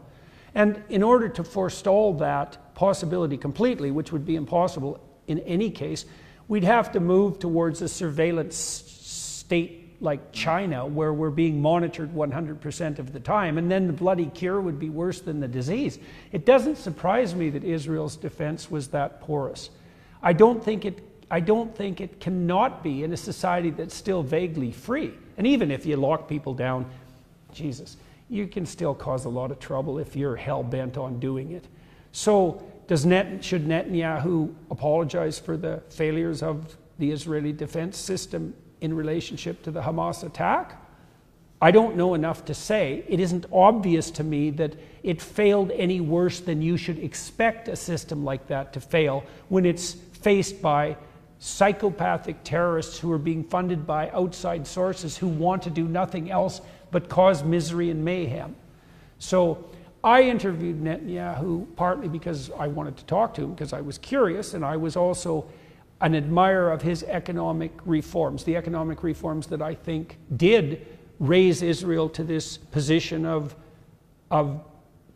And in order to forestall that possibility completely, which would be impossible in any case, we'd have to move towards a surveillance state like China, where we're being monitored 100% of the time, and then the bloody cure would be worse than the disease. It doesn't surprise me that Israel's defense was that porous. I don't think it I don't think it cannot be in a society that's still vaguely free. And even if you lock people down, Jesus, you can still cause a lot of trouble if you're hell bent on doing it. So, does Net, should Netanyahu apologize for the failures of the Israeli defense system in relationship to the Hamas attack? I don't know enough to say. It isn't obvious to me that it failed any worse than you should expect a system like that to fail when it's faced by psychopathic terrorists who are being funded by outside sources who want to do nothing else but cause misery and mayhem. So I interviewed Netanyahu partly because I wanted to talk to him because I was curious and I was also an admirer of his economic reforms, the economic reforms that I think did raise Israel to this position of, of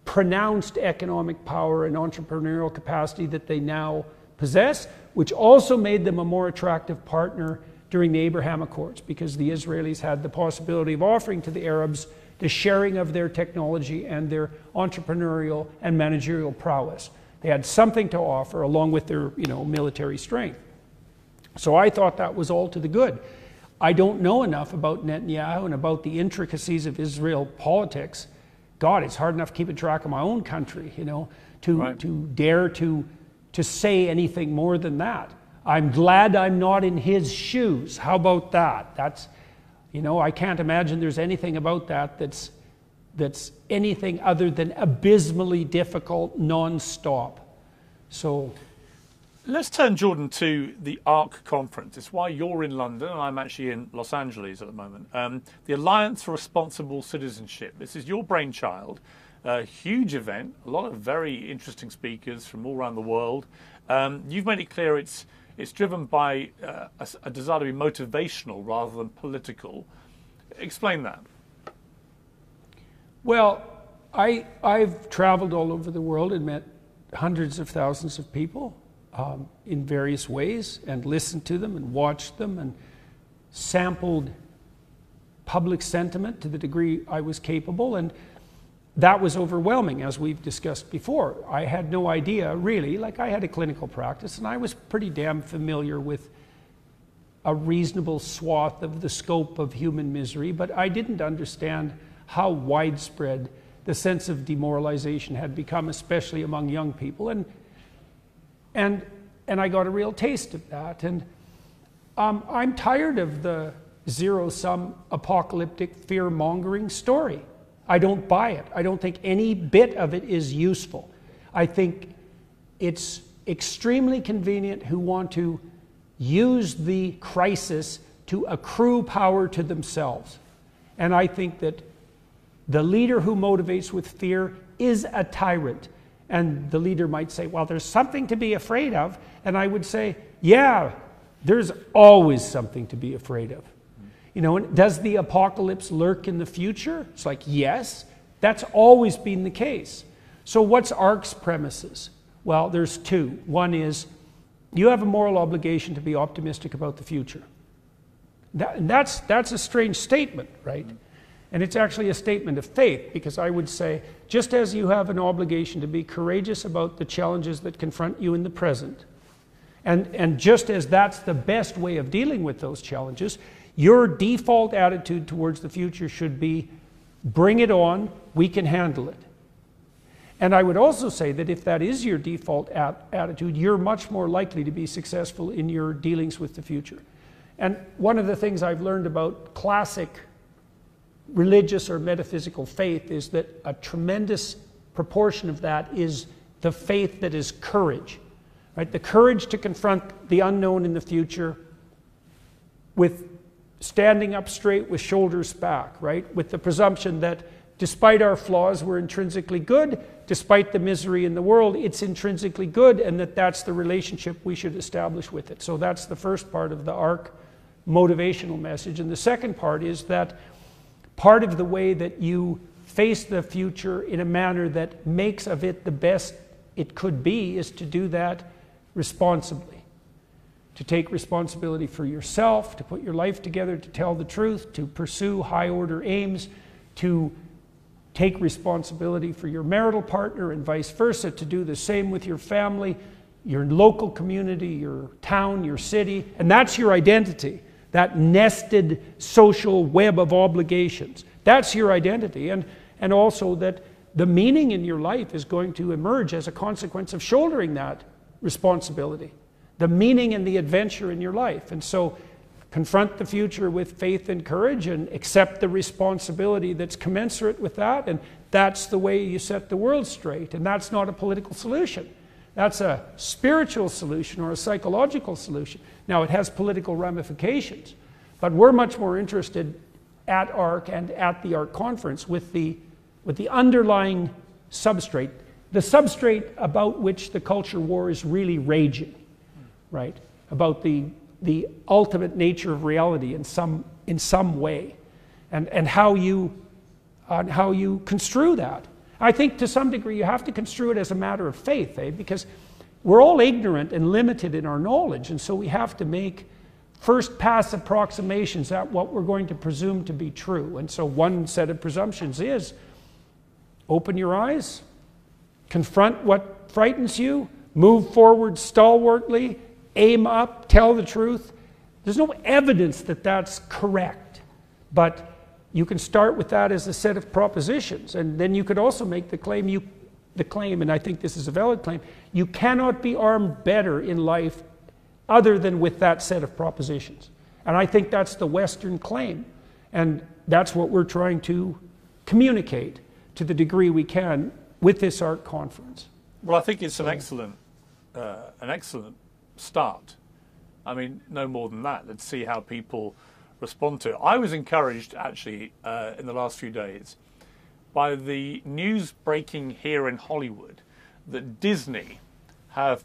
pronounced economic power and entrepreneurial capacity that they now possess, which also made them a more attractive partner during the Abraham Accords because the Israelis had the possibility of offering to the Arabs the sharing of their technology and their entrepreneurial and managerial prowess. They had something to offer along with their you know, military strength. So I thought that was all to the good. I don't know enough about Netanyahu and about the intricacies of Israel politics. God, it's hard enough keeping track of my own country, you know, to, right. to dare to, to say anything more than that. I'm glad I'm not in his shoes. How about that? That's, you know, I can't imagine there's anything about that that's, that's anything other than abysmally difficult nonstop. So. Let's turn, Jordan, to the ARC conference. It's why you're in London and I'm actually in Los Angeles at the moment. Um, the Alliance for Responsible Citizenship. This is your brainchild. A huge event, a lot of very interesting speakers from all around the world. Um, you've made it clear it's it's driven by uh, a, a, desire to be motivational rather than political. Explain that. Well, I, I've traveled all over the world and met hundreds of thousands of people um, in various ways and listened to them and watched them and sampled public sentiment to the degree I was capable. And that was overwhelming, as we've discussed before. I had no idea, really, like I had a clinical practice, and I was pretty damn familiar with a reasonable swath of the scope of human misery, but I didn't understand how widespread the sense of demoralization had become, especially among young people. And, and, and I got a real taste of that. And um, I'm tired of the zero sum apocalyptic fear mongering story. I don't buy it. I don't think any bit of it is useful. I think it's extremely convenient who want to use the crisis to accrue power to themselves. And I think that the leader who motivates with fear is a tyrant. And the leader might say, Well, there's something to be afraid of. And I would say, Yeah, there's always something to be afraid of. You know, does the apocalypse lurk in the future? It's like, yes, that's always been the case. So, what's ARC's premises? Well, there's two. One is you have a moral obligation to be optimistic about the future. That, that's, that's a strange statement, right? And it's actually a statement of faith because I would say, just as you have an obligation to be courageous about the challenges that confront you in the present, and, and just as that's the best way of dealing with those challenges, your default attitude towards the future should be bring it on, we can handle it. And I would also say that if that is your default at- attitude, you're much more likely to be successful in your dealings with the future. And one of the things I've learned about classic religious or metaphysical faith is that a tremendous proportion of that is the faith that is courage. Right? The courage to confront the unknown in the future with standing up straight with shoulders back, right? With the presumption that despite our flaws, we're intrinsically good. Despite the misery in the world, it's intrinsically good, and that that's the relationship we should establish with it. So that's the first part of the ARC motivational message. And the second part is that part of the way that you face the future in a manner that makes of it the best it could be is to do that responsibly to take responsibility for yourself, to put your life together, to tell the truth, to pursue high order aims, to take responsibility for your marital partner and vice versa, to do the same with your family, your local community, your town, your city. And that's your identity, that nested social web of obligations. That's your identity. And, and also that the meaning in your life is going to emerge as a consequence of shouldering that responsibility the meaning and the adventure in your life. And so confront the future with faith and courage and accept the responsibility that's commensurate with that. And that's the way you set the world straight. And that's not a political solution. That's a spiritual solution or a psychological solution. Now, it has political ramifications, but we're much more interested at ARC and at the ARC conference with the, with the underlying substrate, the substrate about which the culture war is really raging right? About the, the ultimate nature of reality in some, in some way and, and how, you, uh, how you construe that. I think to some degree you have to construe it as a matter of faith, eh? because we're all ignorant and limited in our knowledge, and so we have to make first pass approximations at what we're going to presume to be true. And so, one set of presumptions is open your eyes, confront what frightens you, move forward stalwartly, aim up, tell the truth. There's no evidence that that's correct, but you can start with that as a set of propositions, and then you could also make the claim you, the claim, and I think this is a valid claim, you cannot be armed better in life other than with that set of propositions. And I think that's the Western claim, and that's what we're trying to communicate to the degree we can with this ARC conference. Well, I think it's an excellent, uh, an excellent start. I mean, no more than that. Let's see how people respond to it. I was encouraged, actually, uh, in the last few days by the news breaking here in Hollywood that Disney have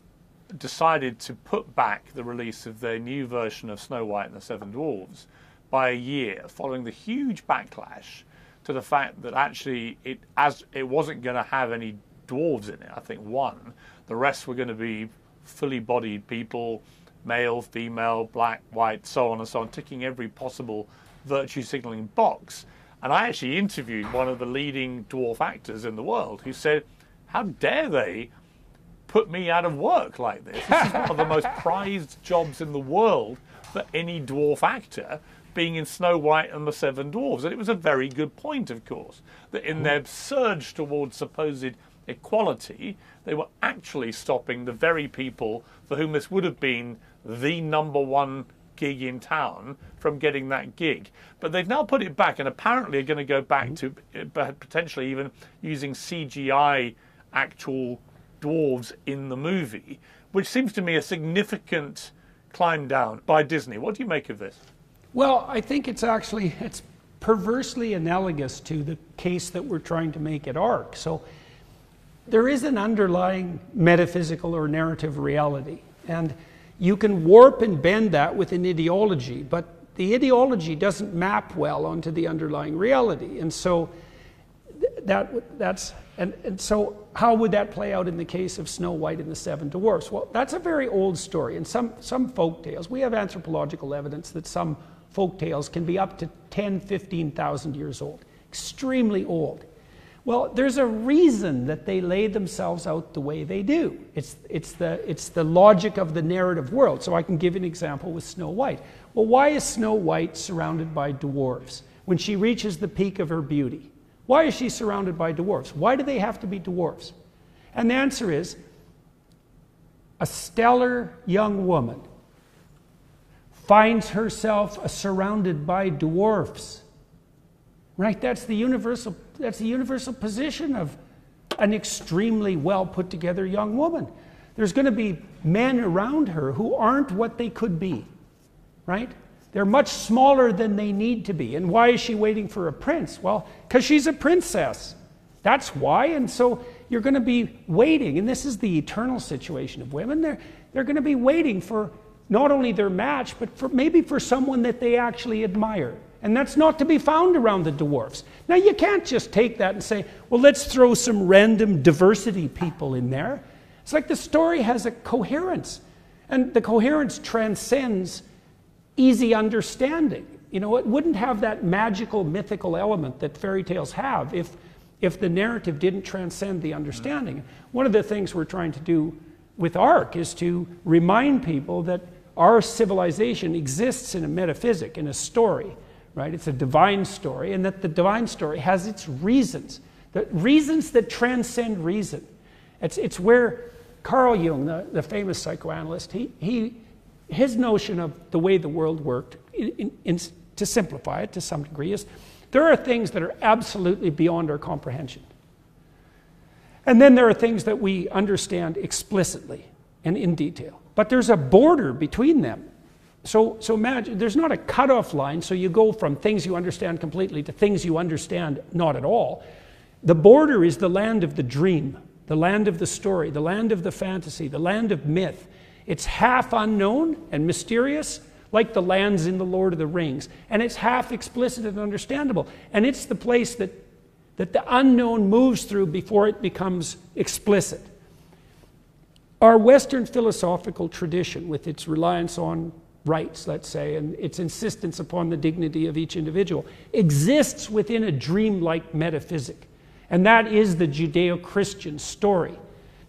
decided to put back the release of their new version of Snow White and the Seven Dwarfs by a year, following the huge backlash to the fact that actually it as it wasn't going to have any dwarves in it. I think one, the rest were going to be fully bodied people, male, female, black, white, so on and so on, ticking every possible virtue signaling box. And I actually interviewed one of the leading dwarf actors in the world who said, How dare they put me out of work like this? This is one of the most prized jobs in the world for any dwarf actor being in Snow White and the Seven Dwarfs. And it was a very good point, of course, that in hmm. their surge towards supposed equality, they were actually stopping the very people for whom this would have been the number one gig in town from getting that gig. But they've now put it back and apparently are going to go back to uh, potentially even using CGI actual dwarves in the movie, which seems to me a significant climb down by Disney. What do you make of this? Well, I think it's actually it's perversely analogous to the case that we're trying to make at ARC. So there is an underlying metaphysical or narrative reality. And you can warp and bend that with an ideology, but the ideology doesn't map well onto the underlying reality. And so that, that's, and, and so how would that play out in the case of Snow White and the Seven Dwarfs? Well, that's a very old story. And some, some folk tales, we have anthropological evidence that some folk tales can be up to 10, 15,000 years old, extremely old. Well, there's a reason that they lay themselves out the way they do. It's, it's, the, it's the logic of the narrative world. So I can give an example with Snow White. Well, why is Snow White surrounded by dwarfs when she reaches the peak of her beauty? Why is she surrounded by dwarfs? Why do they have to be dwarfs? And the answer is a stellar young woman finds herself surrounded by dwarfs. Right? That's the universal that's the universal position of an extremely well put together young woman. There's going to be men around her who aren't what they could be, right? They're much smaller than they need to be. And why is she waiting for a prince? Well, because she's a princess. That's why. And so you're going to be waiting. And this is the eternal situation of women. They're, they're going to be waiting for not only their match, but for maybe for someone that they actually admire. And that's not to be found around the dwarfs. Now, you can't just take that and say, well, let's throw some random diversity people in there. It's like the story has a coherence, and the coherence transcends easy understanding. You know, it wouldn't have that magical, mythical element that fairy tales have if, if the narrative didn't transcend the understanding. One of the things we're trying to do with ARC is to remind people that our civilization exists in a metaphysic, in a story right? It's a divine story, and that the divine story has its reasons, the reasons that transcend reason. It's, it's where Carl Jung, the, the famous psychoanalyst, he, he, his notion of the way the world worked, in, in, in, to simplify it to some degree, is there are things that are absolutely beyond our comprehension. And then there are things that we understand explicitly and in detail. But there's a border between them. So, so imagine there's not a cutoff line, so you go from things you understand completely to things you understand not at all. The border is the land of the dream, the land of the story, the land of the fantasy, the land of myth. It's half unknown and mysterious, like the lands in The Lord of the Rings, and it's half explicit and understandable. And it's the place that, that the unknown moves through before it becomes explicit. Our Western philosophical tradition, with its reliance on rights, let's say, and its insistence upon the dignity of each individual, exists within a dreamlike metaphysic. And that is the Judeo Christian story.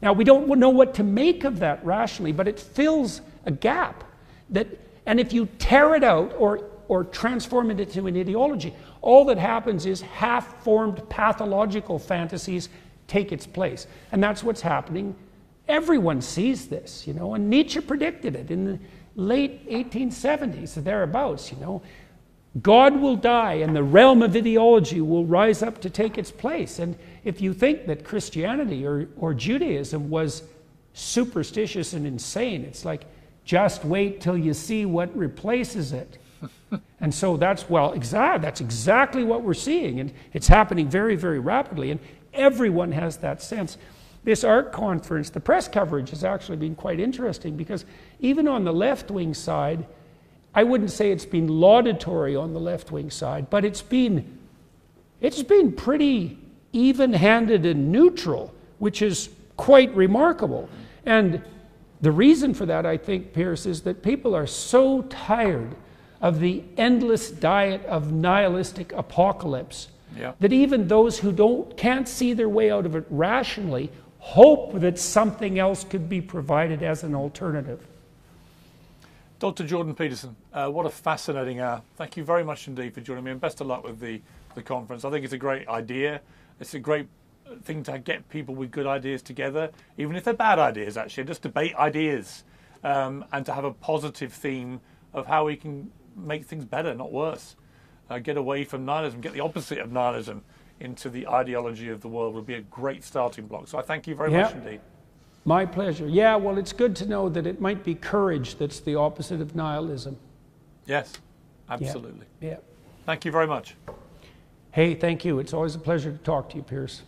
Now, we don't know what to make of that rationally, but it fills a gap. That, and if you tear it out or, or transform it into an ideology, all that happens is half formed pathological fantasies take its place. And that's what's happening. Everyone sees this, you know, and Nietzsche predicted it in the late 1870s, thereabouts, you know. God will die and the realm of ideology will rise up to take its place. And if you think that Christianity or, or Judaism was superstitious and insane, it's like, just wait till you see what replaces it. and so that's, well, exact, that's exactly what we're seeing. And it's happening very, very rapidly. And everyone has that sense. This ARC conference, the press coverage has actually been quite interesting because even on the left wing side, I wouldn't say it's been laudatory on the left wing side, but it's been, it's been pretty even handed and neutral, which is quite remarkable. And the reason for that, I think, Piers, is that people are so tired of the endless diet of nihilistic apocalypse yeah. that even those who don't, can't see their way out of it rationally hope that something else could be provided as an alternative. Dr. Jordan Peterson, uh, what a fascinating hour. Thank you very much indeed for joining me, and best of luck with the, the conference. I think it's a great idea. It's a great thing to get people with good ideas together, even if they're bad ideas, actually, just debate ideas um, and to have a positive theme of how we can make things better, not worse. Uh, get away from nihilism, get the opposite of nihilism into the ideology of the world would be a great starting block. So I thank you very much indeed. My pleasure. Yeah, well, it's good to know that it might be courage that's the opposite of nihilism. Yes, absolutely. Yeah. yeah. Thank you very much. Hey, thank you. It's always a pleasure to talk to you, Piers.